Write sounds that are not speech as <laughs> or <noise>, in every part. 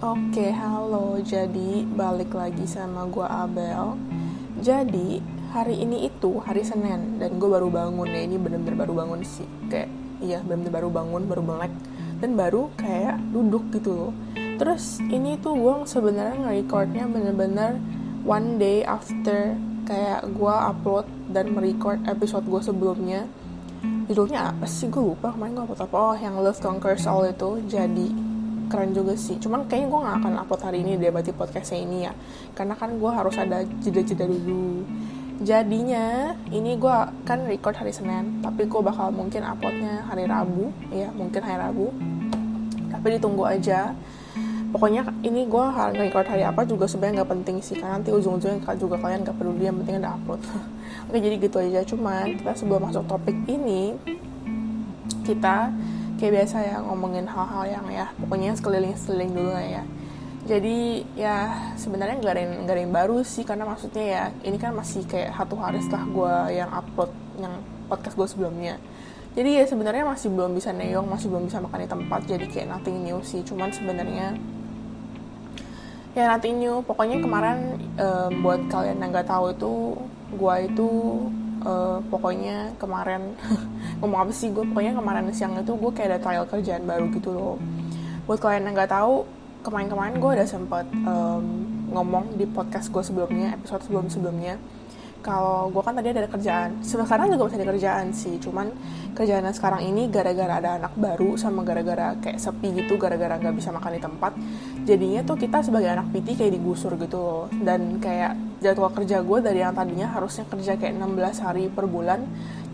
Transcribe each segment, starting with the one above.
Oke, halo. Jadi balik lagi sama gue Abel. Jadi hari ini itu hari Senin dan gue baru bangun ya. Ini bener-bener baru bangun sih. Kayak iya bener-bener baru bangun, baru melek dan baru kayak duduk gitu loh. Terus ini tuh gue sebenarnya nge-recordnya bener-bener one day after kayak gue upload dan merecord episode gue sebelumnya judulnya apa sih gue lupa kemarin gue upload apa oh yang Love Conquers All itu jadi keren juga sih. Cuman kayaknya gue gak akan upload hari ini deh berarti podcastnya ini ya. Karena kan gue harus ada jeda-jeda dulu. Jadinya ini gue kan record hari Senin tapi gue bakal mungkin uploadnya hari Rabu ya mungkin hari Rabu. Tapi ditunggu aja. Pokoknya ini gue record hari apa juga sebenarnya nggak penting sih karena nanti ujung-ujungnya juga kalian gak peduli yang penting ada upload. <laughs> Oke jadi gitu aja. Cuman kita sebelum masuk topik ini kita kayak biasa ya ngomongin hal-hal yang ya pokoknya sekeliling-sekeliling dulu lah ya. Jadi ya sebenarnya nggak ada yang nggak ada yang baru sih karena maksudnya ya ini kan masih kayak satu hari setelah gue yang upload yang podcast gue sebelumnya. Jadi ya sebenarnya masih belum bisa neong masih belum bisa makan di tempat jadi kayak nothing new sih. Cuman sebenarnya ya nothing new. Pokoknya kemarin um, buat kalian yang nggak tahu itu gue itu uh, pokoknya kemarin <laughs> ngomong apa sih gue pokoknya kemarin siang itu gue kayak ada trial kerjaan baru gitu loh. Buat kalian yang nggak tahu kemarin-kemarin gue udah sempet um, ngomong di podcast gue sebelumnya episode sebelum sebelumnya. Kalau gue kan tadi ada kerjaan. Sekarang juga masih ada kerjaan sih cuman kerjaannya sekarang ini gara-gara ada anak baru sama gara-gara kayak sepi gitu gara-gara nggak bisa makan di tempat. Jadinya tuh kita sebagai anak PT kayak digusur gitu loh. Dan kayak jadwal kerja gue dari yang tadinya harusnya kerja kayak 16 hari per bulan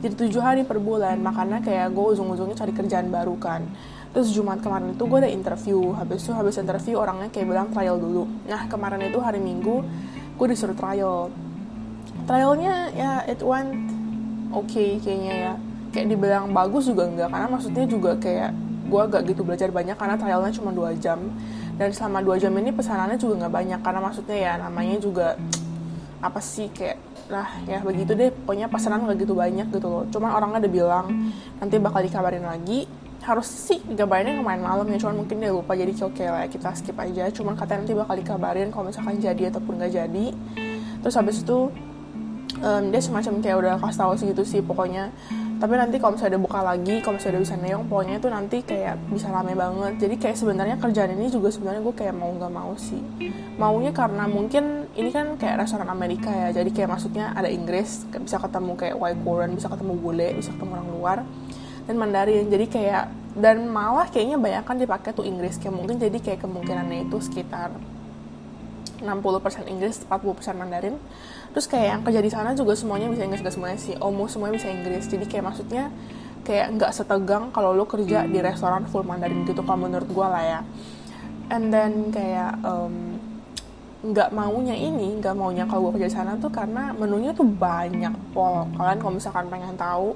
jadi 7 hari per bulan. Makanya kayak gue ujung-ujungnya cari kerjaan baru kan. Terus Jumat kemarin itu gue ada interview. Habis itu habis interview orangnya kayak bilang trial dulu. Nah kemarin itu hari Minggu gue disuruh trial. Trialnya ya it went oke okay, kayaknya ya. Kayak dibilang bagus juga enggak karena maksudnya juga kayak gue agak gitu belajar banyak karena trialnya cuma dua jam. Dan selama dua jam ini pesanannya juga nggak banyak karena maksudnya ya namanya juga apa sih kayak lah ya begitu deh pokoknya pesanan nggak gitu banyak gitu loh. Cuman orangnya udah bilang nanti bakal dikabarin lagi. Harus sih dikabarinnya kemarin malam ya cuman mungkin dia lupa jadi oke okay lah ya kita skip aja. Cuman katanya nanti bakal dikabarin kalau misalkan jadi ataupun nggak jadi. Terus habis itu um, dia semacam kayak udah kasih tahu segitu sih pokoknya tapi nanti kalau misalnya udah buka lagi kalau misalnya udah bisa neong pokoknya itu nanti kayak bisa rame banget. Jadi kayak sebenarnya kerjaan ini juga sebenarnya gue kayak mau nggak mau sih. Maunya karena mungkin ini kan kayak restoran Amerika ya. Jadi kayak maksudnya ada Inggris bisa ketemu kayak white Korean bisa ketemu bule bisa ketemu orang luar dan Mandarin. Jadi kayak dan malah kayaknya banyak kan dipakai tuh Inggris. Kayak mungkin jadi kayak kemungkinannya itu sekitar 60% Inggris, 40% Mandarin. Terus kayak yang kerja di sana juga semuanya bisa Inggris, gak semuanya sih. Almost semuanya bisa Inggris. Jadi kayak maksudnya kayak nggak setegang kalau lo kerja di restoran full Mandarin gitu kalau menurut gue lah ya. And then kayak nggak um, maunya ini, nggak maunya kalau gue kerja di sana tuh karena menunya tuh banyak pol. Kalian kalau misalkan pengen tahu,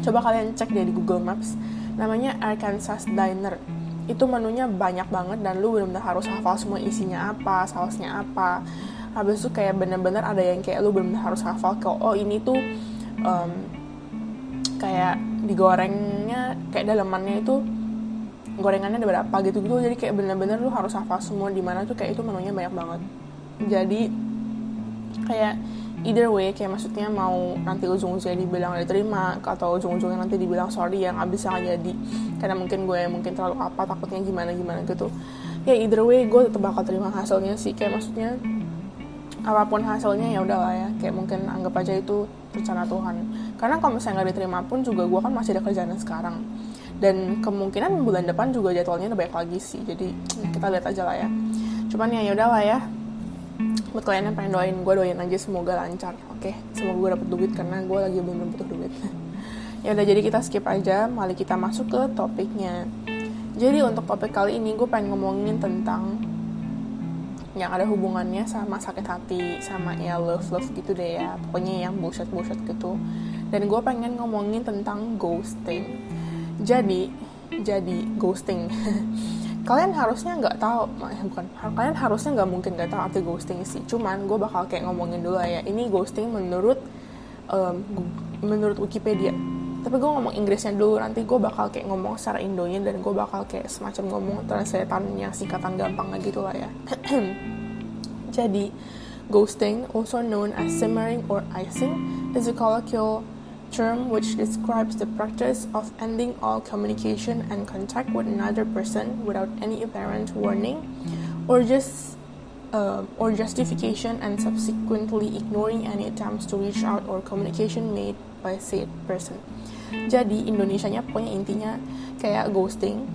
coba kalian cek deh di Google Maps. Namanya Arkansas Diner itu menunya banyak banget dan lu benar-benar harus hafal semua isinya apa sausnya apa. Habis itu kayak bener-bener ada yang kayak lu benar-benar harus hafal ke oh ini tuh um, kayak digorengnya kayak dalamannya itu gorengannya ada berapa gitu gitu jadi kayak bener-bener lu harus hafal semua di mana tuh kayak itu menunya banyak banget. Jadi kayak either way kayak maksudnya mau nanti ujung-ujungnya dibilang diterima atau ujung-ujungnya nanti dibilang sorry yang abis yang jadi. Karena mungkin gue mungkin terlalu apa takutnya gimana gimana gitu. Ya either way gue tetap bakal terima hasilnya sih. Kayak maksudnya apa pun hasilnya ya udahlah ya. Kayak mungkin anggap aja itu rencana Tuhan. Karena kalau misalnya nggak diterima pun juga gue kan masih ada kerjaan sekarang. Dan kemungkinan bulan depan juga jadwalnya udah baik lagi sih. Jadi kita lihat aja lah ya. Cuman ya ya udahlah ya buat kalian yang pengen doain gue doain aja semoga lancar oke? Okay? semoga gue dapet duit karena gue lagi belum butuh duit. <laughs> Ya udah jadi kita skip aja mari kita masuk ke topiknya. Jadi untuk topik kali ini gue pengen ngomongin tentang yang ada hubungannya sama sakit hati sama ya love love gitu deh ya pokoknya yang bullshit bullshit gitu. Dan gue pengen ngomongin tentang ghosting. Jadi jadi ghosting <laughs> kalian harusnya nggak tahu eh, bukan kalian harusnya nggak mungkin nggak tahu arti ghosting sih. Cuman gue bakal kayak ngomongin dulu ya. Ini ghosting menurut um, menurut Wikipedia. Tapi gue ngomong Inggrisnya dulu nanti gue bakal kayak ngomong secara Indonya dan gue bakal kayak semacam ngomong translatannya singkatan gampang gitu lah ya. <clears throat> Jadi ghosting also known as simmering or icing is a colloquial term which describes the practice of ending all communication and contact with another person without any apparent warning or just uh, or justification and subsequently ignoring any attempts to reach out or communication made by said person. Jadi Indonesianya pokoknya intinya kayak ghosting.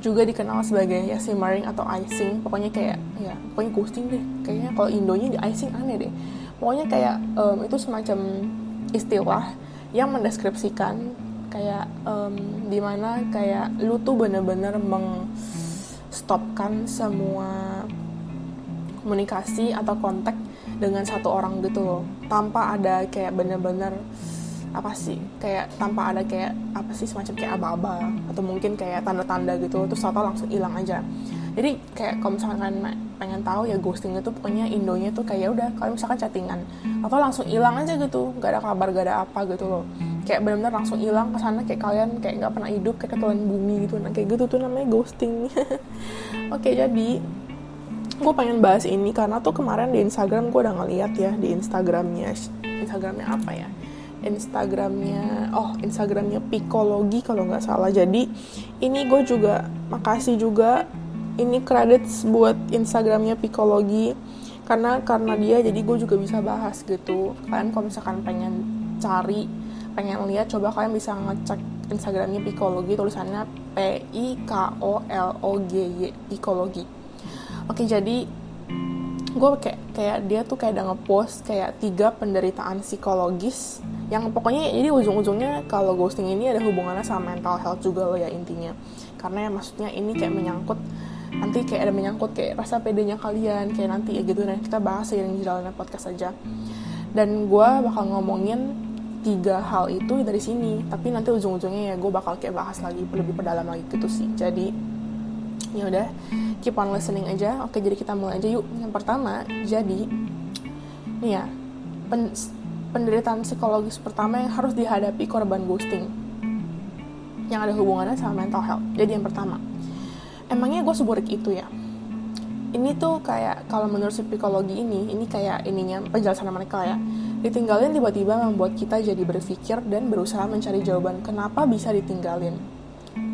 Juga dikenal sebagai ya simmering atau icing. Pokoknya kayak ya pokoknya ghosting deh. Kayaknya kalau Indonya di icing aneh deh. Pokoknya kayak um, itu semacam istilah yang mendeskripsikan kayak um, di mana kayak lu tuh bener-bener mengstopkan semua komunikasi atau kontak dengan satu orang gitu loh. Tanpa ada kayak bener-bener apa sih kayak tanpa ada kayak apa sih semacam kayak aba-aba atau mungkin kayak tanda-tanda gitu. Terus atau langsung hilang aja. Jadi kayak kalau misalkan pengen tahu ya ghosting itu pokoknya indonya tuh kayak ya udah kalau misalkan chattingan atau langsung hilang aja gitu gak ada kabar gak ada apa gitu loh. Kayak benar-benar langsung hilang ke sana kayak kalian kayak nggak pernah hidup kayak ketelan bumi gitu. Nah kayak gitu tuh namanya ghosting. <laughs> Oke jadi gue pengen bahas ini karena tuh kemarin di Instagram gue udah ngeliat ya di Instagramnya. Instagramnya apa ya? Instagramnya oh Instagramnya Psikologi kalau nggak salah. Jadi ini gue juga makasih juga ini credits buat Instagramnya Psikologi. Karena karena dia jadi gue juga bisa bahas gitu. Kalian kalau misalkan pengen cari pengen lihat coba kalian bisa ngecek Instagramnya Psikologi tulisannya P I K O L O G Y Psikologi. Oke jadi gue kayak kayak dia tuh kayak udah ngepost kayak tiga penderitaan psikologis yang pokoknya jadi ujung-ujungnya kalau ghosting ini ada hubungannya sama mental health juga loh ya intinya. Karena ya maksudnya ini kayak menyangkut nanti kayak ada menyangkut kayak rasa pedenya kalian kayak nanti ya gitu. Dan kita bahas seiring jalannya podcast aja. Dan gue bakal ngomongin tiga hal itu dari sini. Tapi nanti ujung-ujungnya ya gue bakal kayak bahas lagi lebih perdalam lagi gitu sih. Jadi ya udah keep on listening aja. Oke jadi kita mulai aja yuk. Yang pertama jadi nih ya pen, penderitaan psikologis pertama yang harus dihadapi korban ghosting. Yang ada hubungannya sama mental health. Jadi yang pertama emangnya gue seburik itu ya ini tuh kayak kalau menurut psikologi ini ini kayak ininya penjelasan mereka ya ditinggalin tiba-tiba membuat kita jadi berpikir dan berusaha mencari jawaban kenapa bisa ditinggalin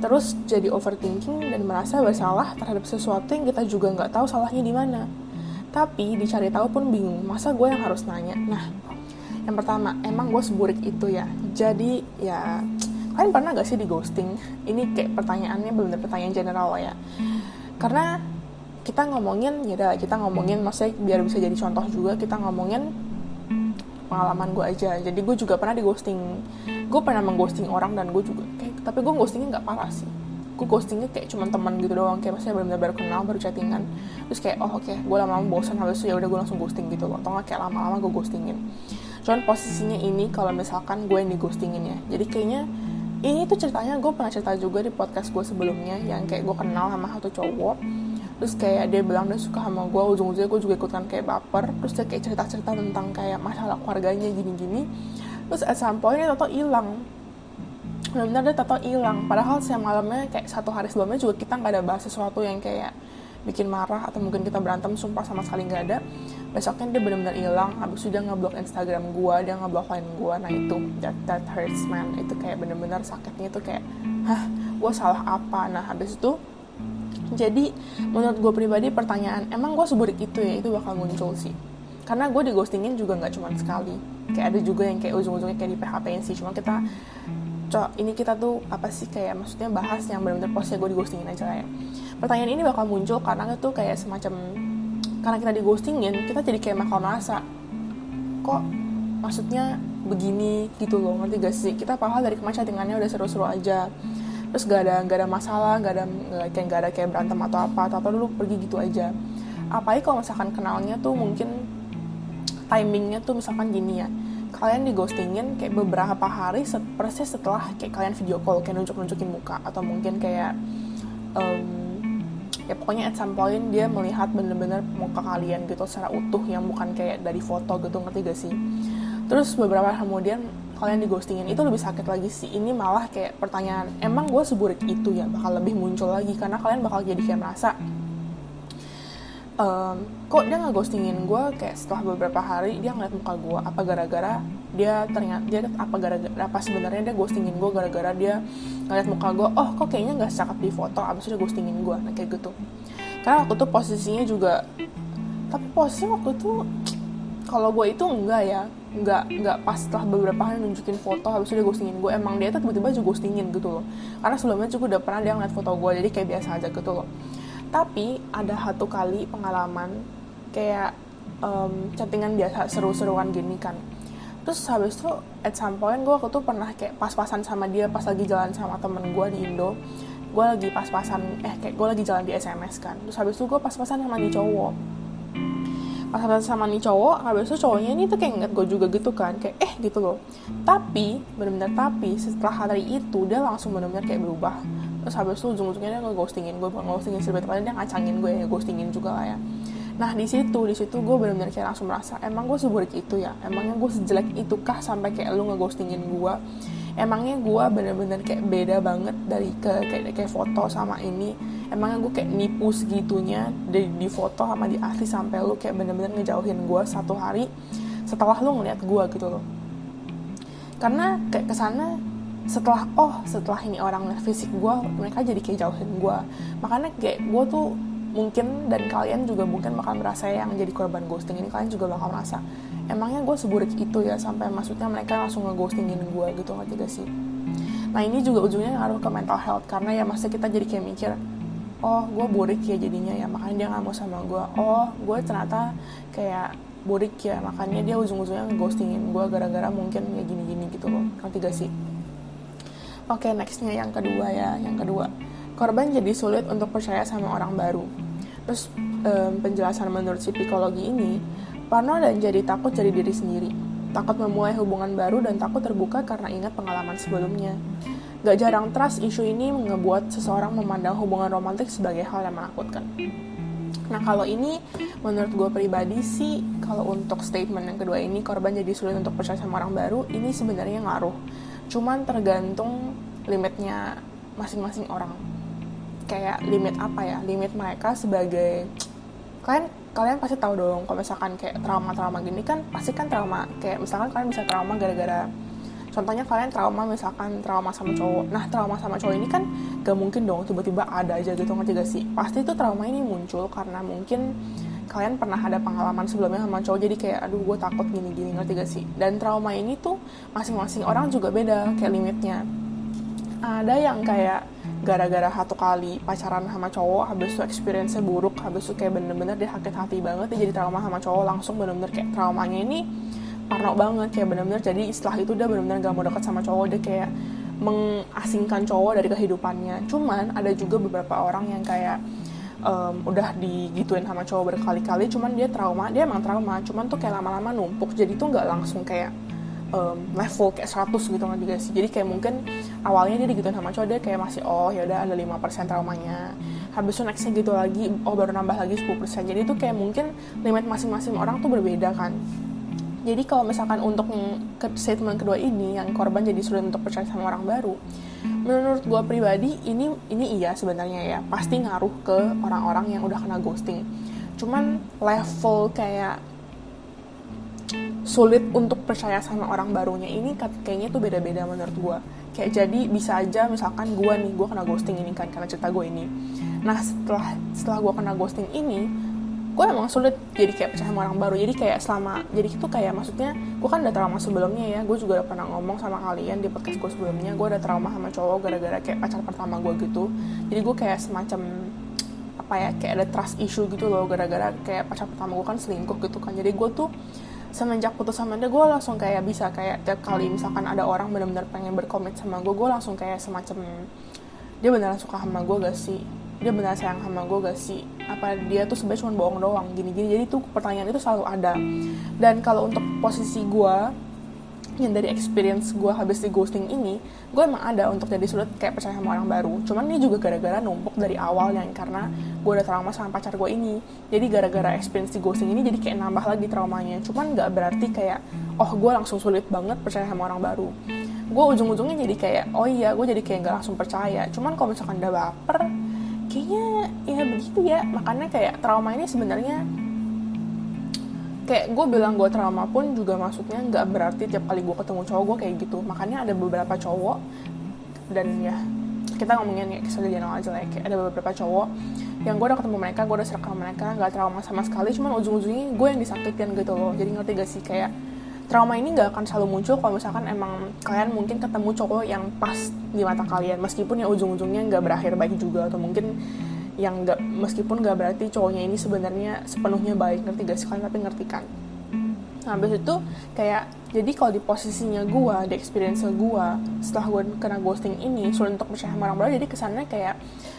terus jadi overthinking dan merasa bersalah terhadap sesuatu yang kita juga nggak tahu salahnya di mana. Tapi dicari tahu pun bingung, masa gue yang harus nanya? Nah, yang pertama, emang gue seburik itu ya. Jadi ya, kalian pernah gak sih di ghosting? Ini kayak pertanyaannya benar pertanyaan general lah ya. Karena kita ngomongin, ya kita ngomongin, maksudnya biar bisa jadi contoh juga, kita ngomongin pengalaman gue aja. Jadi gue juga pernah di ghosting. Gue pernah mengghosting orang dan gue juga kayak tapi gue ghostingnya nggak parah sih gue ghostingnya kayak cuma teman gitu doang kayak maksudnya benar-benar baru kenal baru chattingan terus kayak oh oke okay, gue lama-lama bosan habis itu ya udah gue langsung ghosting gitu loh atau nggak kayak lama-lama gue ghostingin cuman posisinya ini kalau misalkan gue yang di ghostingin ya jadi kayaknya ini tuh ceritanya gue pernah cerita juga di podcast gue sebelumnya yang kayak gue kenal sama satu cowok. Terus kayak dia bilang dia suka sama gue ujung-ujungnya gue juga ikutan kayak baper. Terus dia kayak cerita-cerita tentang kayak masalah keluarganya gini-gini. Terus at some point dia tau hilang. Benar-benar dia tato hilang. Padahal siang malamnya kayak satu hari sebelumnya juga kita nggak ada bahas sesuatu yang kayak bikin marah atau mungkin kita berantem sumpah sama sekali nggak ada besoknya dia benar-benar hilang habis itu dia ngeblok Instagram gue dia ngeblok lain gue nah itu that, that hurts man. Itu kayak benar-benar sakitnya itu kayak hah gue salah apa? Nah habis itu jadi menurut gue pribadi pertanyaan emang gue seburik itu ya itu bakal muncul sih. Karena gue di ghostingin juga nggak cuma sekali. Kayak ada juga yang kayak ujung-ujungnya kayak di PHP sih cuma kita cok ini kita tuh apa sih kayak maksudnya bahas yang benar-benar posnya gue di ghostingin aja lah ya. Pertanyaan ini bakal muncul karena itu kayak semacam karena kita di ghostingin kita jadi kayak bakal merasa kok maksudnya begini? Gitu loh ngerti gak sih? Kita paham dari kemarin chattingannya udah seru-seru aja. Terus gak ada gak ada masalah gak ada kayak gak ada kayak berantem atau apa atau dulu pergi gitu aja. Apalagi kalau misalkan kenalnya tuh mungkin timingnya tuh misalkan gini ya. Kalian di ghostingin kayak beberapa hari set, persis setelah kayak kalian video call kayak nunjuk-nunjukin muka atau mungkin kayak um, ya pokoknya at some point dia melihat bener-bener muka kalian gitu secara utuh yang bukan kayak dari foto gitu ngerti gak sih? Terus beberapa kemudian kalian di ghostingin itu lebih sakit lagi sih. Ini malah kayak pertanyaan emang gue seburik itu ya? Bakal lebih muncul lagi karena kalian bakal jadi kayak merasa um, kok dia nggak ghostingin gue kayak setelah beberapa hari dia ngeliat muka gue apa gara-gara dia ternyata dia apa gara-gara apa sebenarnya dia ghostingin gue gara-gara dia ngeliat muka gue oh kok kayaknya nggak cakep di foto abis itu dia ghostingin gue nah kayak gitu. Karena waktu itu posisinya juga tapi posisi waktu itu kalau gue itu enggak ya nggak nggak pas setelah beberapa hari nunjukin foto habis itu dia ghostingin gue emang dia tuh tiba-tiba juga ghostingin gitu loh. Karena sebelumnya juga udah pernah dia ngeliat foto gue jadi kayak biasa aja gitu loh. Tapi ada satu kali pengalaman kayak um, chattingan biasa seru-seruan gini kan terus habis itu at some point gue waktu itu pernah kayak pas-pasan sama dia pas lagi jalan sama temen gue di Indo. Gue lagi pas-pasan eh kayak gue lagi jalan di SMS kan. Terus habis itu gue pas-pasan sama nih cowok. Pas sama nih cowok habis itu cowoknya ini tuh kayak ngeliat gue juga gitu kan kayak eh gitu loh. Tapi benar-benar tapi setelah hari itu dia langsung benar-benar kayak berubah. Terus habis itu ujung-ujungnya dia nge-ghostingin gue bukan ghostingin sebetulnya dia ngacangin gue ya ghostingin juga lah ya nah di situ di situ gue benar-benar kayak langsung merasa emang gue seburuk itu ya? Emangnya gue sejelek itu kah sampai kayak lu nge-ghostingin gue emangnya gue bener-bener kayak beda banget dari ke kayak kayak foto sama ini? Emangnya gue kayak nipu segitunya dari di foto sama di asli sampai lu kayak bener-bener ngejauhin gue satu hari setelah lu ngeliat gue gitu loh? Karena kayak ke sana setelah oh setelah ini orang lihat fisik gue mereka jadi kayak jauhin gue makanya kayak gue tuh mungkin dan kalian juga mungkin bakal merasa yang jadi korban ghosting ini kalian juga bakal merasa emangnya gue seburik itu ya sampai maksudnya mereka langsung ngeghostingin gue gitu nggak tidak sih? Nah ini juga ujungnya ngaruh ke mental health karena ya masa kita jadi kayak mikir oh gue burik ya jadinya ya makanya dia nggak mau sama gue oh gue ternyata kayak burik ya makanya dia ujung-ujungnya ngeghostingin gue gara-gara mungkin ya gini-gini gitu loh ngerti gak sih? Oke okay, nextnya yang kedua ya yang kedua. Korban jadi sulit untuk percaya sama orang baru terus um, penjelasan menurut si psikologi ini Parno dan jadi takut jadi diri sendiri, takut memulai hubungan baru dan takut terbuka karena ingat pengalaman sebelumnya. Gak jarang trust isu ini ngebuat seseorang memandang hubungan romantik sebagai hal yang menakutkan. Nah kalau ini menurut gue pribadi sih kalau untuk statement yang kedua ini korban jadi sulit untuk percaya sama orang baru ini sebenarnya ngaruh. Cuman tergantung limitnya masing-masing orang. Kayak limit apa ya? Limit mereka sebagai kalian kalian pasti tahu dong kalau misalkan kayak trauma-trauma gini kan pasti kan trauma kayak misalkan kalian bisa trauma gara-gara contohnya kalian trauma misalkan trauma sama cowok. Nah trauma sama cowok ini kan gak mungkin dong tiba-tiba ada aja gitu ngerti gak sih? Pasti itu trauma ini muncul karena mungkin kalian pernah ada pengalaman sebelumnya sama cowok jadi kayak aduh gue takut gini-gini ngerti gak sih? Dan trauma ini tuh masing-masing orang juga beda kayak limitnya ada yang kayak gara-gara satu kali pacaran sama cowok habis itu experience-nya buruk habis itu kayak bener-bener dia sakit hati banget dia jadi trauma sama cowok langsung bener-bener kayak traumanya ini parno banget kayak bener-bener jadi setelah itu dia bener-bener gak mau deket sama cowok dia kayak mengasingkan cowok dari kehidupannya. Cuman ada juga beberapa orang yang kayak um, udah digituin sama cowok berkali-kali cuman dia trauma dia emang trauma cuman tuh kayak lama-lama numpuk jadi tuh nggak langsung kayak um, level kayak 100 gitu kan juga sih. Jadi kayak mungkin awalnya dia digituin sama cowok dia kayak masih oh ya udah ada 5% traumanya. Habis itu nextnya gitu lagi oh baru nambah lagi 10% jadi itu kayak mungkin limit masing-masing orang tuh berbeda kan. Jadi kalau misalkan untuk statement kedua ini yang korban jadi sulit untuk percaya sama orang baru menurut gue pribadi ini ini iya sebenarnya ya. Pasti ngaruh ke orang-orang yang udah kena ghosting. Cuman level kayak sulit untuk percaya sama orang barunya ini kayaknya tuh beda-beda menurut gue kayak jadi bisa aja misalkan gue nih gue kena ghosting ini kan karena cerita gue ini. Nah setelah setelah gue kena ghosting ini gue emang sulit jadi kayak percaya sama orang baru. Jadi kayak selama jadi itu kayak maksudnya gue kan udah trauma sebelumnya ya. Gue juga udah pernah ngomong sama kalian di podcast gue sebelumnya. Gue udah trauma sama cowok gara-gara kayak pacar pertama gue gitu. Jadi gue kayak semacam apa ya kayak ada trust issue gitu loh gara-gara kayak pacar pertama gue kan selingkuh gitu kan. Jadi gue tuh semenjak putus sama dia gue langsung kayak bisa kayak tiap kali misalkan ada orang benar-benar pengen berkomit sama gue gue langsung kayak semacam dia beneran suka sama gue gak sih? Dia benar sayang sama gue gak sih? Apa dia tuh sebenarnya cuma bohong doang gini-gini. Jadi tuh pertanyaan itu selalu ada. Dan kalau untuk posisi gue yang dari experience gue habis di ghosting ini gue emang ada untuk jadi sulit kayak percaya sama orang baru. Cuman ini juga gara-gara numpuk dari awal yang karena gue udah trauma sama pacar gue ini. Jadi gara-gara experience di ghosting ini jadi kayak nambah lagi traumanya. Cuman nggak berarti kayak oh gue langsung sulit banget percaya sama orang baru. Gue ujung-ujungnya jadi kayak oh iya gue jadi kayak nggak langsung percaya. Cuman kalau misalkan udah baper kayaknya ya begitu ya. Makanya kayak trauma ini sebenarnya kayak gue bilang gue trauma pun juga maksudnya nggak berarti tiap kali gue ketemu cowok gue kayak gitu. Makanya ada beberapa cowok dan ya kita ngomongin ya kisah general aja lah ya. kayak ada beberapa cowok yang gue udah ketemu mereka gue udah sama mereka nggak trauma sama sekali. Cuman ujung-ujungnya gue yang disakitin gitu loh. Jadi ngerti gak sih? Kayak trauma ini nggak akan selalu muncul kalau misalkan emang kalian mungkin ketemu cowok yang pas di mata kalian. Meskipun ya ujung-ujungnya nggak berakhir baik juga atau mungkin yang nggak meskipun nggak berarti cowoknya ini sebenarnya sepenuhnya baik ngerti gak sih? Kalian tapi ngerti kan? Nah habis itu kayak jadi kalau di posisinya gue di experience gue setelah gue kena ghosting ini sulit untuk percaya sama orang baru jadi kesannya kayak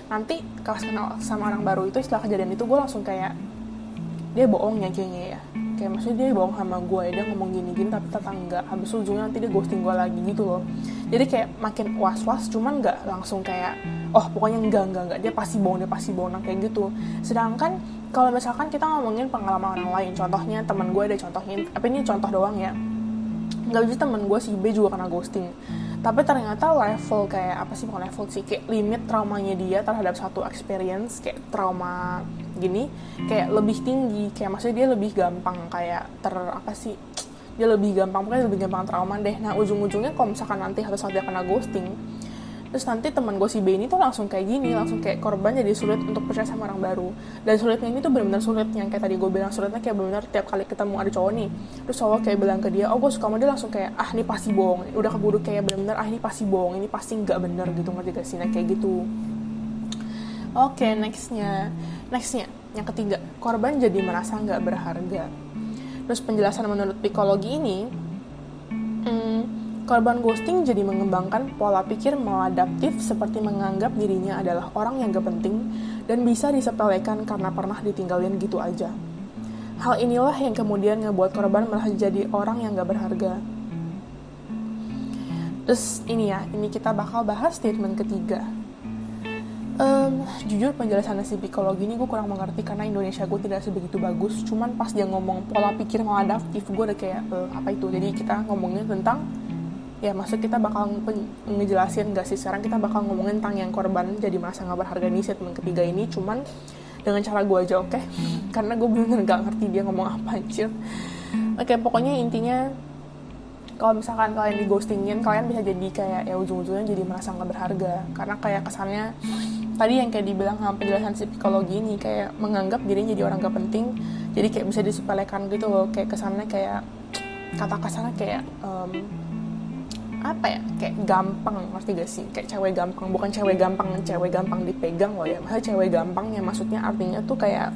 nanti kalau kenal sama orang baru itu setelah kejadian itu gue langsung kayak dia bohong ya kayaknya ya kayak maksudnya dia bohong sama gue ya dia ngomong gini-gini tapi ternyata enggak habis ujungnya nanti dia ghosting gue lagi gitu loh. Jadi kayak makin was-was cuman nggak langsung kayak oh pokoknya enggak enggak enggak dia pasti bohong dia pasti bohong kayak gitu. Sedangkan kalau misalkan kita ngomongin pengalaman orang lain contohnya teman gue ada contohnya apa ini contoh doang ya. Nggak bisa temen gue si B juga kena ghosting tapi ternyata level kayak apa sih bukan level sih kayak limit traumanya dia terhadap satu experience kayak trauma gini kayak lebih tinggi. Kayak maksudnya dia lebih gampang kayak ter apa sih dia lebih gampang pokoknya lebih gampang trauma deh. Nah ujung-ujungnya kalau misalkan nanti harus saat dia kena ghosting terus nanti teman gue si B ini tuh langsung kayak gini langsung kayak korban jadi sulit untuk percaya sama orang baru. Dan sulitnya ini tuh benar-benar sulit yang kayak tadi gue bilang sulitnya kayak benar-benar tiap kali ketemu ada cowok nih terus cowok kayak bilang ke dia oh gue suka sama dia langsung kayak ah ini pasti bohong. Udah keburu kayak benar-benar ah ini pasti bohong ini pasti nggak bener gitu ngerti gak sih? Nah kayak gitu. Oke okay, nextnya nextnya yang ketiga korban jadi merasa nggak berharga. Terus penjelasan menurut psikologi ini hmm, Korban ghosting jadi mengembangkan pola pikir maladaptif seperti menganggap dirinya adalah orang yang gak penting dan bisa disepelekan karena pernah ditinggalin gitu aja. Hal inilah yang kemudian ngebuat korban merasa jadi orang yang gak berharga. Terus ini ya, ini kita bakal bahas statement ketiga. Um, jujur penjelasan si psikologi ini gue kurang mengerti karena Indonesia gue tidak sebegitu bagus. Cuman pas dia ngomong pola pikir maladaptif, gue udah kayak e, apa itu. Jadi kita ngomongin tentang ya maksud kita bakal ngejelasin gak sih? Sekarang kita bakal ngomongin tentang yang korban jadi merasa nggak berharga nih statement ketiga ini. Cuman dengan cara gue aja oke? Okay? karena gue bener-bener gak ngerti dia ngomong apa anjir. Oke okay, pokoknya intinya kalau misalkan kalian di ghostingin kalian bisa jadi kayak ya ujung-ujungnya jadi merasa nggak berharga. Karena kayak kesannya tadi yang kayak dibilang sama penjelasan psikologi ini kayak menganggap dirinya jadi orang gak penting. Jadi kayak bisa disepelekan gitu loh. Kayak kesannya kayak kata kasarnya kayak um, apa ya kayak gampang ngerti gak sih? Kayak cewek gampang bukan cewek gampang cewek gampang dipegang loh ya. Maksudnya cewek gampang ya maksudnya artinya tuh kayak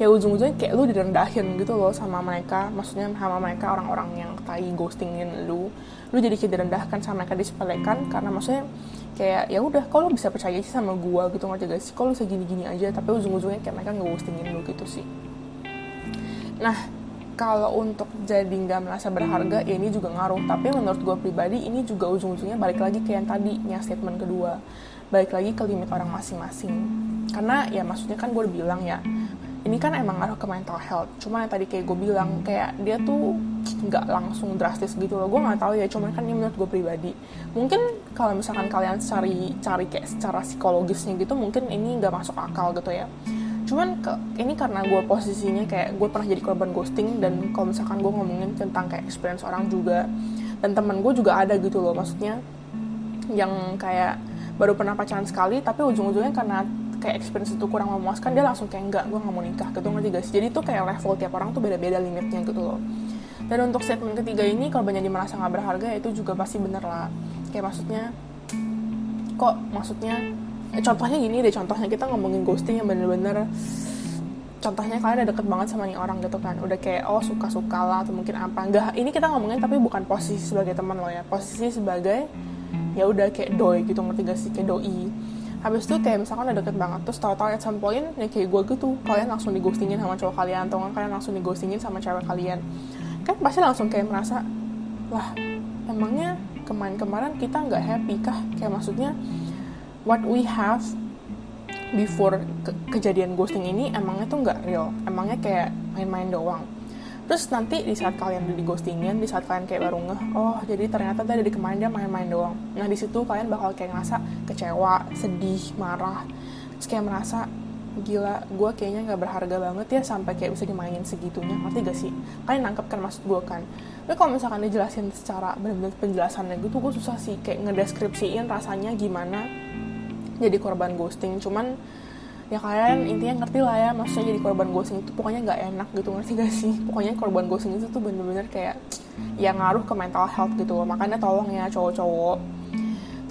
ya ujung-ujungnya kayak lu direndahin gitu loh sama mereka. Maksudnya sama mereka orang-orang yang tai ghostingin lu. Lu jadi kayak direndahkan sama mereka disepelekan karena maksudnya kayak ya udah kalau bisa percaya sih sama gua gitu ngerti gak sih? Kalau segini-gini aja tapi ujung-ujungnya kayak mereka nge-ghostingin lu gitu sih. Nah kalau untuk jadi nggak merasa berharga ya ini juga ngaruh. Tapi menurut gue pribadi ini juga ujung-ujungnya balik lagi ke yang tadi statement kedua. Balik lagi ke limit orang masing-masing. Karena ya maksudnya kan gue udah bilang ya ini kan emang ngaruh ke mental health. Cuma yang tadi kayak gue bilang kayak dia tuh nggak langsung drastis gitu loh. Gue nggak tahu ya cuma kan ini menurut gue pribadi. Mungkin kalau misalkan kalian cari cari kayak secara psikologisnya gitu mungkin ini nggak masuk akal gitu ya cuman ke, ini karena gue posisinya kayak gue pernah jadi korban ghosting dan kalau misalkan gue ngomongin tentang kayak experience orang juga dan teman gue juga ada gitu loh maksudnya yang kayak baru pernah pacaran sekali tapi ujung-ujungnya karena kayak experience itu kurang memuaskan dia langsung kayak enggak gue nggak mau nikah gitu ngerti sih? Jadi tuh kayak level tiap orang tuh beda-beda limitnya gitu loh. Dan untuk statement ketiga ini kalau banyak merasa nggak berharga itu juga pasti bener lah. Kayak maksudnya kok maksudnya eh, contohnya gini deh contohnya kita ngomongin ghosting yang bener-bener contohnya kalian udah deket banget sama nih orang gitu kan. Udah kayak oh suka-suka lah atau mungkin apa. Enggak ini kita ngomongin tapi bukan posisi sebagai teman lo ya. Posisi sebagai ya udah kayak doi gitu ngerti gak sih? Kayak doi. Habis itu kayak misalkan udah deket banget terus tau-tau at some point ya kayak gue gitu kalian langsung dighostingin sama cowok kalian atau kalian langsung dighostingin sama cewek kalian. Kan pasti langsung kayak merasa lah emangnya kemarin-kemarin kita nggak happy kah? Kayak maksudnya what we have before ke kejadian ghosting ini emangnya tuh nggak real. Emangnya kayak main-main doang. Terus nanti di saat kalian udah di ghostingin di saat kalian kayak baru ngeh oh jadi ternyata tadi di kemarin dia main-main doang. Nah di situ kalian bakal kayak ngerasa kecewa sedih marah terus kayak merasa gila gue kayaknya nggak berharga banget ya sampai kayak bisa dimainin segitunya. Ngerti gak sih? Kalian nangkep kan maksud gue kan? Tapi kalau misalkan dijelasin secara benar-benar penjelasannya gitu gue susah sih kayak ngedeskripsiin rasanya gimana jadi korban ghosting. Cuman ya kalian intinya ngerti lah ya maksudnya jadi korban ghosting itu pokoknya nggak enak gitu ngerti gak sih? Pokoknya korban ghosting itu tuh bener-bener kayak yang ngaruh ke mental health gitu loh. Makanya tolong ya cowok-cowok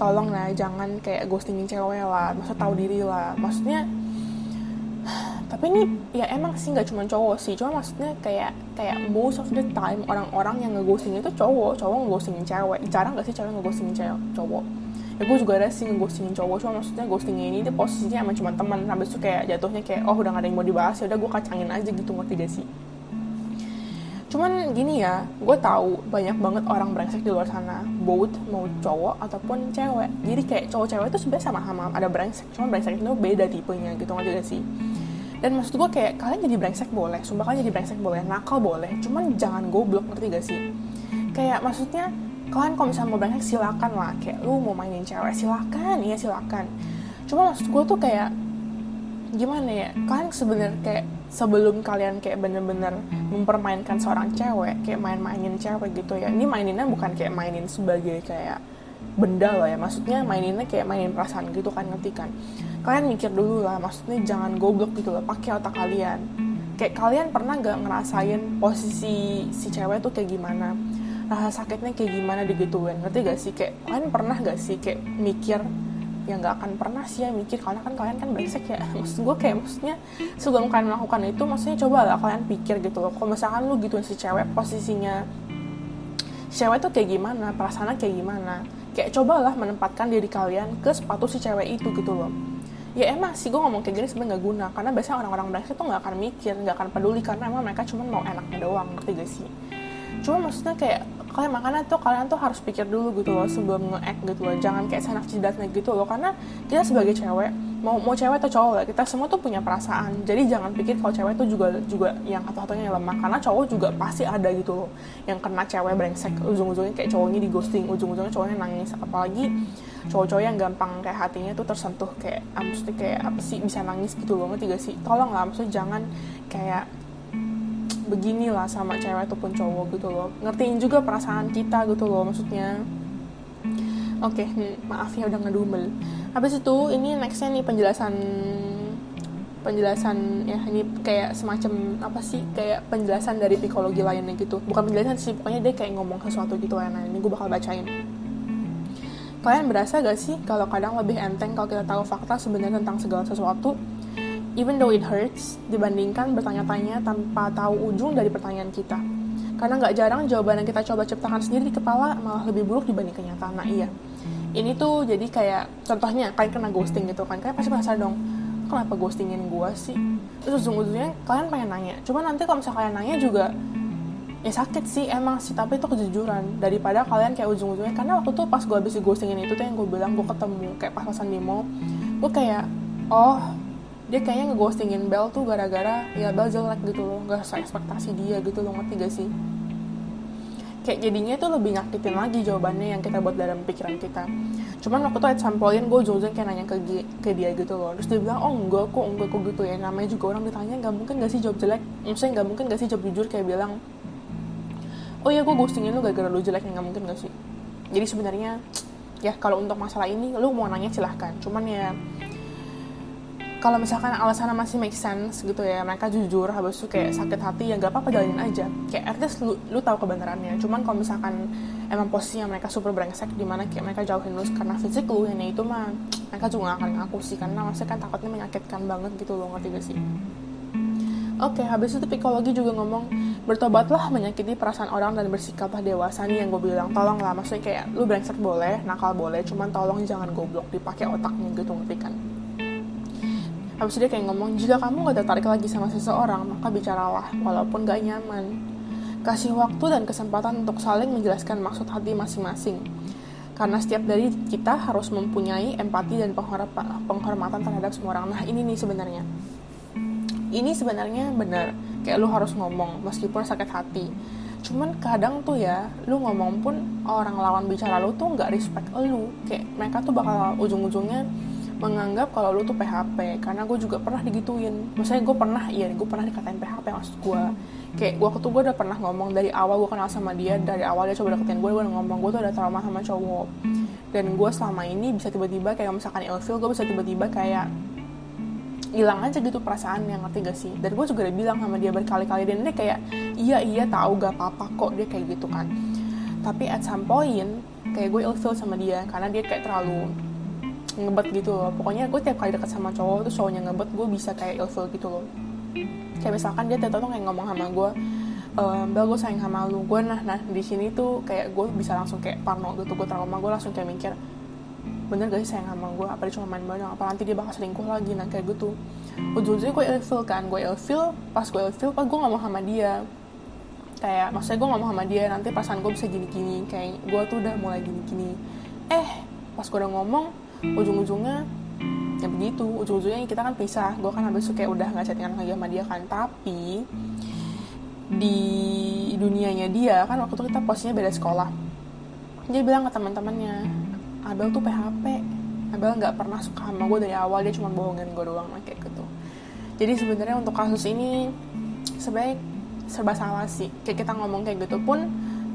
tolong lah jangan kayak ghostingin cewek lah maksud tahu diri lah. Maksudnya tapi ini ya emang sih nggak cuma cowok sih cuma maksudnya kayak kayak most of the time orang-orang yang ngeghosting itu cowok cowok ngeghostingin cewek. Jarang gak sih cewek ngeghostingin cewek cowok ya gue juga ada sih ngeghostingin cowok cuma maksudnya ghostingnya ini tuh posisinya emang cuma teman. Habis itu kayak jatuhnya kayak oh udah gak ada yang mau dibahas. Ya udah gue kacangin aja gitu ngerti gak sih? Cuman gini ya gue tahu banyak banget orang brengsek di luar sana both mau cowok ataupun cewek. Jadi kayak cowok cewek itu sebenarnya sama-sama ada brengsek. Cuma brengsek itu beda tipenya gitu ngerti gak sih? Dan maksud gue kayak kalian jadi brengsek boleh sumpah kalian jadi brengsek boleh nakal boleh cuman jangan goblok ngerti gak sih? Kayak maksudnya kalian kalau misalnya mau brengsek silakan lah. Kayak lu mau mainin cewek silakan. Iya silakan. Cuma maksud gue tuh kayak gimana ya? Kalian sebenarnya kayak sebelum kalian kayak bener-bener mempermainkan seorang cewek kayak main-mainin cewek gitu ya. Ini maininnya bukan kayak mainin sebagai kayak benda loh ya. Maksudnya maininnya kayak mainin perasaan gitu kan ngerti kan? Kalian mikir dulu lah maksudnya jangan goblok gitu loh pakai otak kalian. Kayak kalian pernah gak ngerasain posisi si cewek tuh kayak gimana rasa sakitnya kayak gimana digituin. Ngerti gak sih? Kayak kalian pernah gak sih kayak mikir ya nggak akan pernah sih ya mikir karena kan kalian kan brengsek ya. <laughs> Maksud gue kayak maksudnya sebelum kalian melakukan itu maksudnya coba lah kalian pikir gitu loh. Kalau misalkan lu gituin si cewek posisinya si cewek tuh kayak gimana perasaannya kayak gimana kayak cobalah menempatkan diri kalian ke sepatu si cewek itu gitu loh. Ya emang sih gue ngomong kayak gini sebenarnya nggak guna karena biasanya orang-orang brengsek tuh nggak akan mikir nggak akan peduli karena emang mereka cuma mau enaknya doang ngerti gak sih? Cuma maksudnya kayak kalian makanya tuh kalian tuh harus pikir dulu gitu loh sebelum nge-act gitu loh. Jangan kayak sanak jidatnya gitu loh. Karena kita sebagai cewek mau mau cewek atau cowok lah kita semua tuh punya perasaan. Jadi jangan pikir kalau cewek tuh juga juga yang satu-satunya yang lemah. Karena cowok juga pasti ada gitu loh. Yang kena cewek brengsek ujung-ujungnya kayak cowoknya di ghosting ujung-ujungnya cowoknya nangis. Apalagi cowok-cowok yang gampang kayak hatinya tuh tersentuh kayak ah, maksudnya kayak apa sih bisa nangis gitu loh? Ngerti gak sih? Tolong lah maksudnya jangan kayak beginilah sama cewek ataupun cowok gitu loh. Ngertiin juga perasaan kita gitu loh maksudnya. Oke okay, hmm, maaf ya udah ngedumel. Habis itu ini nextnya nih penjelasan penjelasan ya ini kayak semacam apa sih kayak penjelasan dari psikologi lainnya gitu. Bukan penjelasan sih pokoknya dia kayak ngomong sesuatu gitu ya nah ini gue bakal bacain. Kalian berasa gak sih kalau kadang lebih enteng kalau kita tahu fakta sebenarnya tentang segala sesuatu even though it hurts, dibandingkan bertanya-tanya tanpa tahu ujung dari pertanyaan kita. Karena nggak jarang jawaban yang kita coba ciptakan sendiri di kepala malah lebih buruk dibanding kenyataan. Nah iya, ini tuh jadi kayak contohnya kalian kena ghosting gitu kan, kalian pasti penasaran dong, kenapa ghostingin gue sih? Terus ujung-ujungnya kalian pengen nanya, cuma nanti kalau misalnya kalian nanya juga ya sakit sih emang sih tapi itu kejujuran daripada kalian kayak ujung-ujungnya karena waktu tuh pas gue habis ghostingin itu tuh yang gue bilang gue ketemu kayak pas pasan demo gue kayak oh dia kayaknya ngeghostingin Bel tuh gara-gara ya Bel jelek gitu loh gak sesuai ekspektasi dia gitu loh ngerti gak sih? Kayak jadinya tuh lebih nyakitin lagi jawabannya yang kita buat dalam pikiran kita. Cuman waktu itu at some point gue jujur kayak nanya ke, ke dia gitu loh. Terus dia bilang oh enggak kok enggak kok gitu ya. Namanya juga orang ditanya nggak mungkin gak sih jawab jelek? Maksudnya nggak mungkin gak sih jawab jujur? Kayak bilang oh ya gue ghostingin lu gara-gara lu jelek nggak mungkin gak sih? Jadi sebenarnya ya kalau untuk masalah ini lu mau nanya silahkan. Cuman ya kalau misalkan alasannya masih make sense gitu ya mereka jujur habis itu kayak sakit hati ya gak apa-apa jalanin aja. Kayak at lu, lu tahu kebenarannya. Cuman kalau misalkan emang posisinya mereka super brengsek di mana kayak mereka jauhin lu karena fisik lu ini itu mah mereka juga gak akan ngaku sih karena maksudnya kan takutnya menyakitkan banget gitu loh ngerti gak sih? Oke, okay, habis itu psikologi juga ngomong bertobatlah menyakiti perasaan orang dan bersikaplah dewasa nih yang gue bilang. Tolong lah maksudnya kayak lu brengsek boleh, nakal boleh, cuman tolong jangan goblok dipakai otaknya gitu ngerti kan? Habis itu dia kayak ngomong, jika kamu gak tertarik lagi sama seseorang, maka bicaralah, walaupun gak nyaman. kasih waktu dan kesempatan untuk saling menjelaskan maksud hati masing-masing. Karena setiap dari kita harus mempunyai empati dan penghormatan terhadap semua orang. Nah ini nih sebenarnya. Ini sebenarnya benar. Kayak lu harus ngomong meskipun sakit hati. Cuman kadang tuh ya lu ngomong pun orang lawan bicara lu tuh nggak respect lu. Kayak mereka tuh bakal ujung-ujungnya menganggap kalau lu tuh PHP karena gue juga pernah digituin. Maksudnya gue pernah iya gue pernah dikatain PHP maksud gue kayak gue tuh gue udah pernah ngomong dari awal gue kenal sama dia dari awal dia coba deketin gue gue udah ngomong gue tuh ada trauma sama cowok. Dan gue selama ini bisa tiba-tiba kayak misalkan ilfil gue bisa tiba-tiba kayak hilang aja gitu perasaan yang ngerti gak sih? Dan gue juga udah bilang sama dia berkali-kali dan dia kayak iya iya tahu gak apa-apa kok dia kayak gitu kan. Tapi at some point kayak gue ilfeel sama dia karena dia kayak terlalu ngebet gitu loh. Pokoknya gue tiap kali deket sama cowok tuh cowoknya ngebet gue bisa kayak ilfeel gitu loh. Kayak misalkan dia tuh kayak ngomong sama gue ehm, gue sayang sama lu. Gue nah nah di sini tuh kayak gue bisa langsung kayak parno gitu gue trauma. Gue langsung kayak mikir bener gak sih sayang sama gue apa dia cuma main bareng? Apa nanti dia bakal selingkuh lagi? Nah kayak gitu. Ujung-ujungnya gue ilfeel kan gue ilfeel pas gue ilfeel pas gue ngomong sama dia. Kayak maksudnya gue ngomong sama dia nanti perasaan gue bisa gini-gini. Kayak gue tuh udah mulai gini-gini. Eh pas gue udah ngomong ujung-ujungnya ya begitu. Ujung-ujungnya kita kan pisah. Gue kan habis itu kayak udah nggak chattingan lagi sama dia kan. Tapi di dunianya dia kan waktu itu kita posisinya beda sekolah. Dia bilang ke teman-temannya Abel tuh PHP Abel nggak pernah suka sama gue dari awal. Dia cuma bohongin gue doang kayak gitu. Jadi sebenarnya untuk kasus ini sebaik serba salah sih. Kayak kita ngomong kayak gitu pun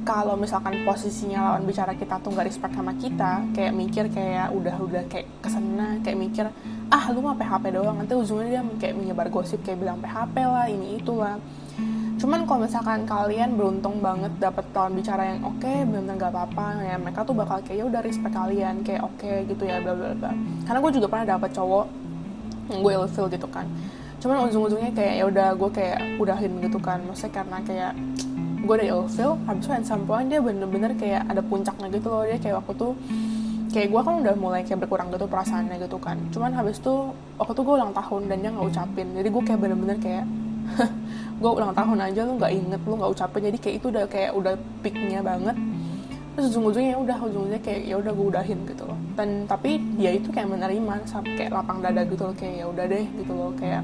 kalau misalkan posisinya lawan bicara kita tuh nggak respect sama kita kayak mikir kayak udah udah kayak ke sana kayak mikir ah lu mah PHP doang. Nanti ujungnya dia kayak menyebar gosip kayak bilang PHP lah ini itulah cuman kalau misalkan kalian beruntung banget dapat lawan bicara yang oke okay, benar nggak apa-apa ya mereka tuh bakal kayak ya udah respect kalian kayak oke okay, gitu ya bla bla bla. Karena gue juga pernah dapat cowok yang gue ilfil gitu kan. Cuman ujung-ujungnya kayak ya udah gue kayak udahin gitu kan. Maksudnya karena kayak gue udah ilfil habis itu at point dia bener-bener kayak ada puncaknya gitu loh. Dia kayak waktu tuh kayak gue kan udah mulai kayak berkurang gitu perasaannya gitu kan. Cuman habis itu waktu tuh gue ulang tahun dan dia nggak ucapin. Jadi gue kayak bener-bener kayak <laughs> gue ulang tahun aja lu nggak inget lu nggak ucapin. Jadi kayak itu udah kayak udah peaknya banget. Terus ujung-ujungnya ya udah ujung-ujungnya kayak ya udah gue udahin gitu loh. Dan tapi dia itu kayak menerima sampai kayak lapang dada gitu loh kayak ya udah deh gitu loh kayak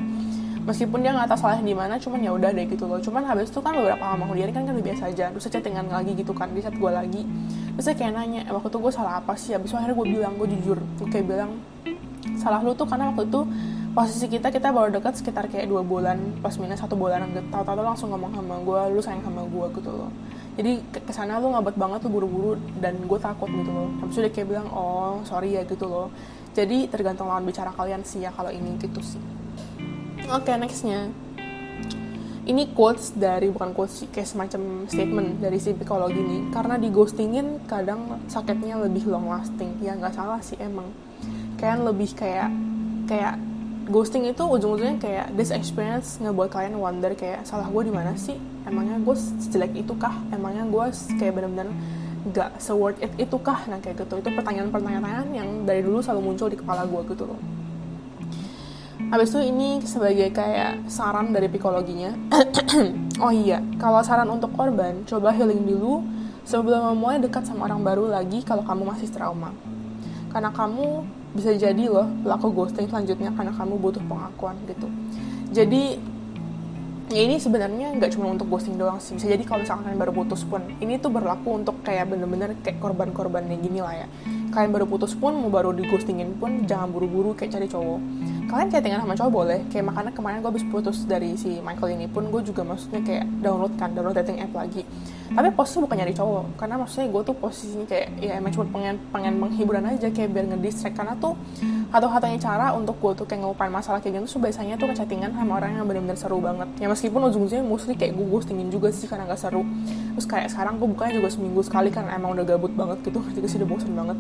meskipun dia nggak tahu salahnya di mana cuman ya udah deh gitu loh. Cuman habis itu kan beberapa lama kemudian kan kan biasa aja. Terus chattingan lagi gitu kan di saat gue lagi. Terus saya kayak nanya waktu itu gue salah apa sih? Habis itu akhirnya gue bilang gue jujur gue kayak bilang salah lu tuh karena waktu itu posisi kita kita baru deket sekitar kayak dua bulan pas minus satu bulan tahu-tahu langsung ngomong sama gue lu sayang sama gue gitu loh. Jadi ke sana lu ngabet banget tuh buru-buru dan gue takut gitu loh. Habis itu dia kayak bilang oh sorry ya gitu loh. Jadi tergantung lawan bicara kalian sih ya kalau ini gitu sih oke okay, nextnya. Ini quotes dari bukan quotes kayak semacam statement dari si psikologi ini. Karena di ghostingin kadang sakitnya lebih long lasting. Ya nggak salah sih emang. Kayak lebih kayak kayak ghosting itu ujung-ujungnya kayak this experience ngebuat kalian wonder kayak salah gue di mana sih? Emangnya gue sejelek itu kah emangnya gue kayak bener-bener gak se-worth it itu kah nah kayak gitu. Itu pertanyaan-pertanyaan yang dari dulu selalu muncul di kepala gue gitu loh Habis itu ini sebagai kayak saran dari psikologinya. <clears throat> oh iya, kalau saran untuk korban, coba healing dulu sebelum memulai dekat sama orang baru lagi kalau kamu masih trauma. Karena kamu bisa jadi loh pelaku ghosting selanjutnya karena kamu butuh pengakuan gitu jadi ya ini sebenarnya nggak cuma untuk ghosting doang sih bisa jadi kalau misalkan kalian baru putus pun ini tuh berlaku untuk kayak bener-bener kayak korban-korban yang gini lah ya kalian baru putus pun mau baru di ghostingin pun jangan buru-buru kayak cari cowok kalian chattingan sama cowok boleh. Kayak makanya kemarin gue habis putus dari si Michael ini pun gue juga maksudnya kayak download kan download dating app lagi. Tapi posisi bukan nyari cowok karena maksudnya gue tuh posisinya kayak ya emang cuma pengen pengen menghiburan aja kayak biar ngedistract. Karena tuh atau-hatanya cara untuk gue tuh kayak ngelupain masalah kayak gitu tuh biasanya tuh chattingan sama orang yang benar-benar seru banget. Ya meskipun ujung-ujungnya mostly kayak gue ghostingin juga sih karena gak seru. Terus kayak sekarang gue bukannya juga seminggu sekali karena emang udah gabut banget gitu jadi sih? Udah bosan banget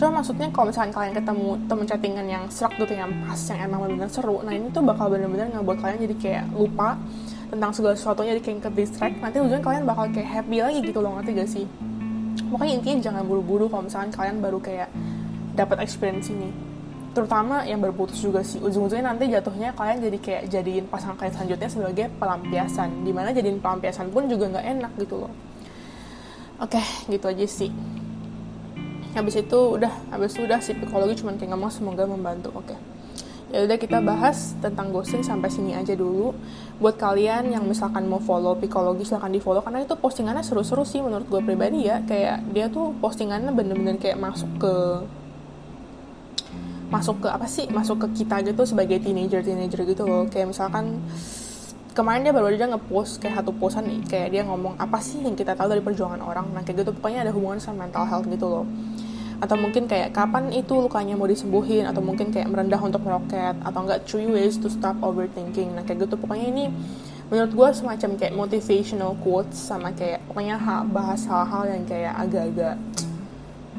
cuma maksudnya kalau misalnya kalian ketemu temen chattingan yang serak tuh yang pas yang emang benar-benar seru nah ini tuh bakal benar-benar ngebuat kalian jadi kayak lupa tentang segala sesuatunya di kayak ke distract nanti ujungnya kalian bakal kayak happy lagi gitu loh ngerti gak sih? Pokoknya intinya jangan buru-buru kalau misalkan kalian baru kayak dapat experience ini. Terutama yang berputus juga sih. Ujung-ujungnya nanti jatuhnya kalian jadi kayak jadiin pasangan kalian selanjutnya sebagai pelampiasan. Di mana jadiin pelampiasan pun juga nggak enak gitu loh. Oke gitu aja sih habis itu udah habis itu udah si psikologi cuman kayak ngomong semoga membantu oke. Ya udah kita bahas tentang ghosting sampai sini aja dulu. Buat kalian yang misalkan mau follow psikologi silahkan di follow karena itu postingannya seru-seru sih menurut gue pribadi ya. Kayak dia tuh postingannya bener-bener kayak masuk ke masuk ke apa sih? Masuk ke kita gitu sebagai teenager teenager gitu loh. Kayak misalkan kemarin dia baru aja ngepost kayak satu posan nih kayak dia ngomong apa sih yang kita tahu dari perjuangan orang. Nah kayak gitu pokoknya ada hubungan sama mental health gitu loh atau mungkin kayak kapan itu lukanya mau disembuhin? Atau mungkin kayak merendah untuk meroket? Atau enggak three ways to stop overthinking? Nah kayak gitu. Pokoknya ini menurut gue semacam kayak motivational quotes sama kayak pokoknya bahas hal-hal yang kayak agak-agak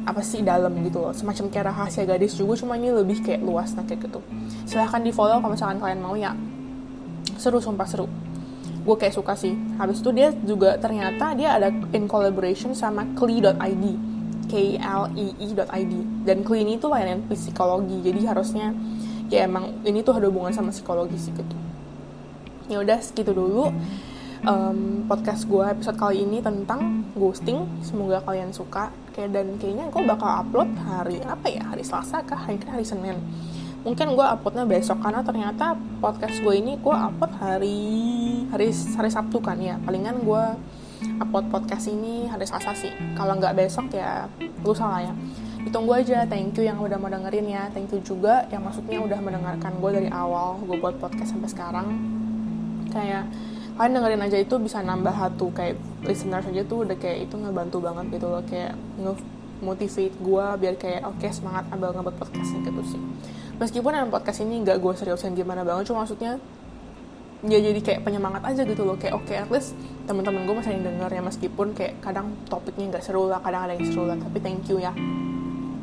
apa sih dalam gitu loh. Semacam kayak rahasia gadis juga cuma ini lebih kayak luas nah kayak gitu. Silahkan di follow kalau misalkan kalian mau ya. Seru sumpah seru. Gue kayak suka sih. Habis itu dia juga ternyata dia ada in collaboration sama kli.id k l e dan kli ini tuh layanan psikologi jadi harusnya ya emang ini tuh ada hubungan sama psikologi sih gitu ya udah segitu dulu um, podcast gue episode kali ini tentang ghosting. Semoga kalian suka. Kayak dan kayaknya gue bakal upload hari apa ya? Hari Selasa kah? Hari hari Senin. Mungkin gue uploadnya besok karena ternyata podcast gue ini gue upload hari hari hari Sabtu kan ya. Palingan gue upload podcast ini hari Selasa sih. Kalau nggak besok ya lu salah ya. Ditunggu aja, thank you yang udah mau dengerin ya Thank you juga yang maksudnya udah mendengarkan gue dari awal Gue buat podcast sampai sekarang Kayak kalian dengerin aja itu bisa nambah satu kayak listener saja tuh udah kayak itu ngebantu banget gitu loh kayak nge motivate gue biar kayak oke okay, semangat ambil ngebuat podcastnya gitu sih meskipun yang podcast ini nggak gue seriusin gimana banget cuma maksudnya ya jadi kayak penyemangat aja gitu loh. Kayak oke okay, at least teman-teman gue masih denger ya meskipun kayak kadang topiknya nggak seru lah kadang ada yang seru lah tapi thank you ya.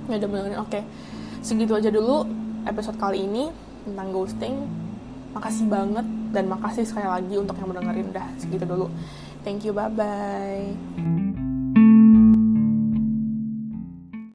Ya udah benerin oke. Okay. segitu aja dulu episode kali ini tentang ghosting. Makasih banget dan makasih sekali lagi untuk yang mendengarin dah segitu dulu. Thank you bye bye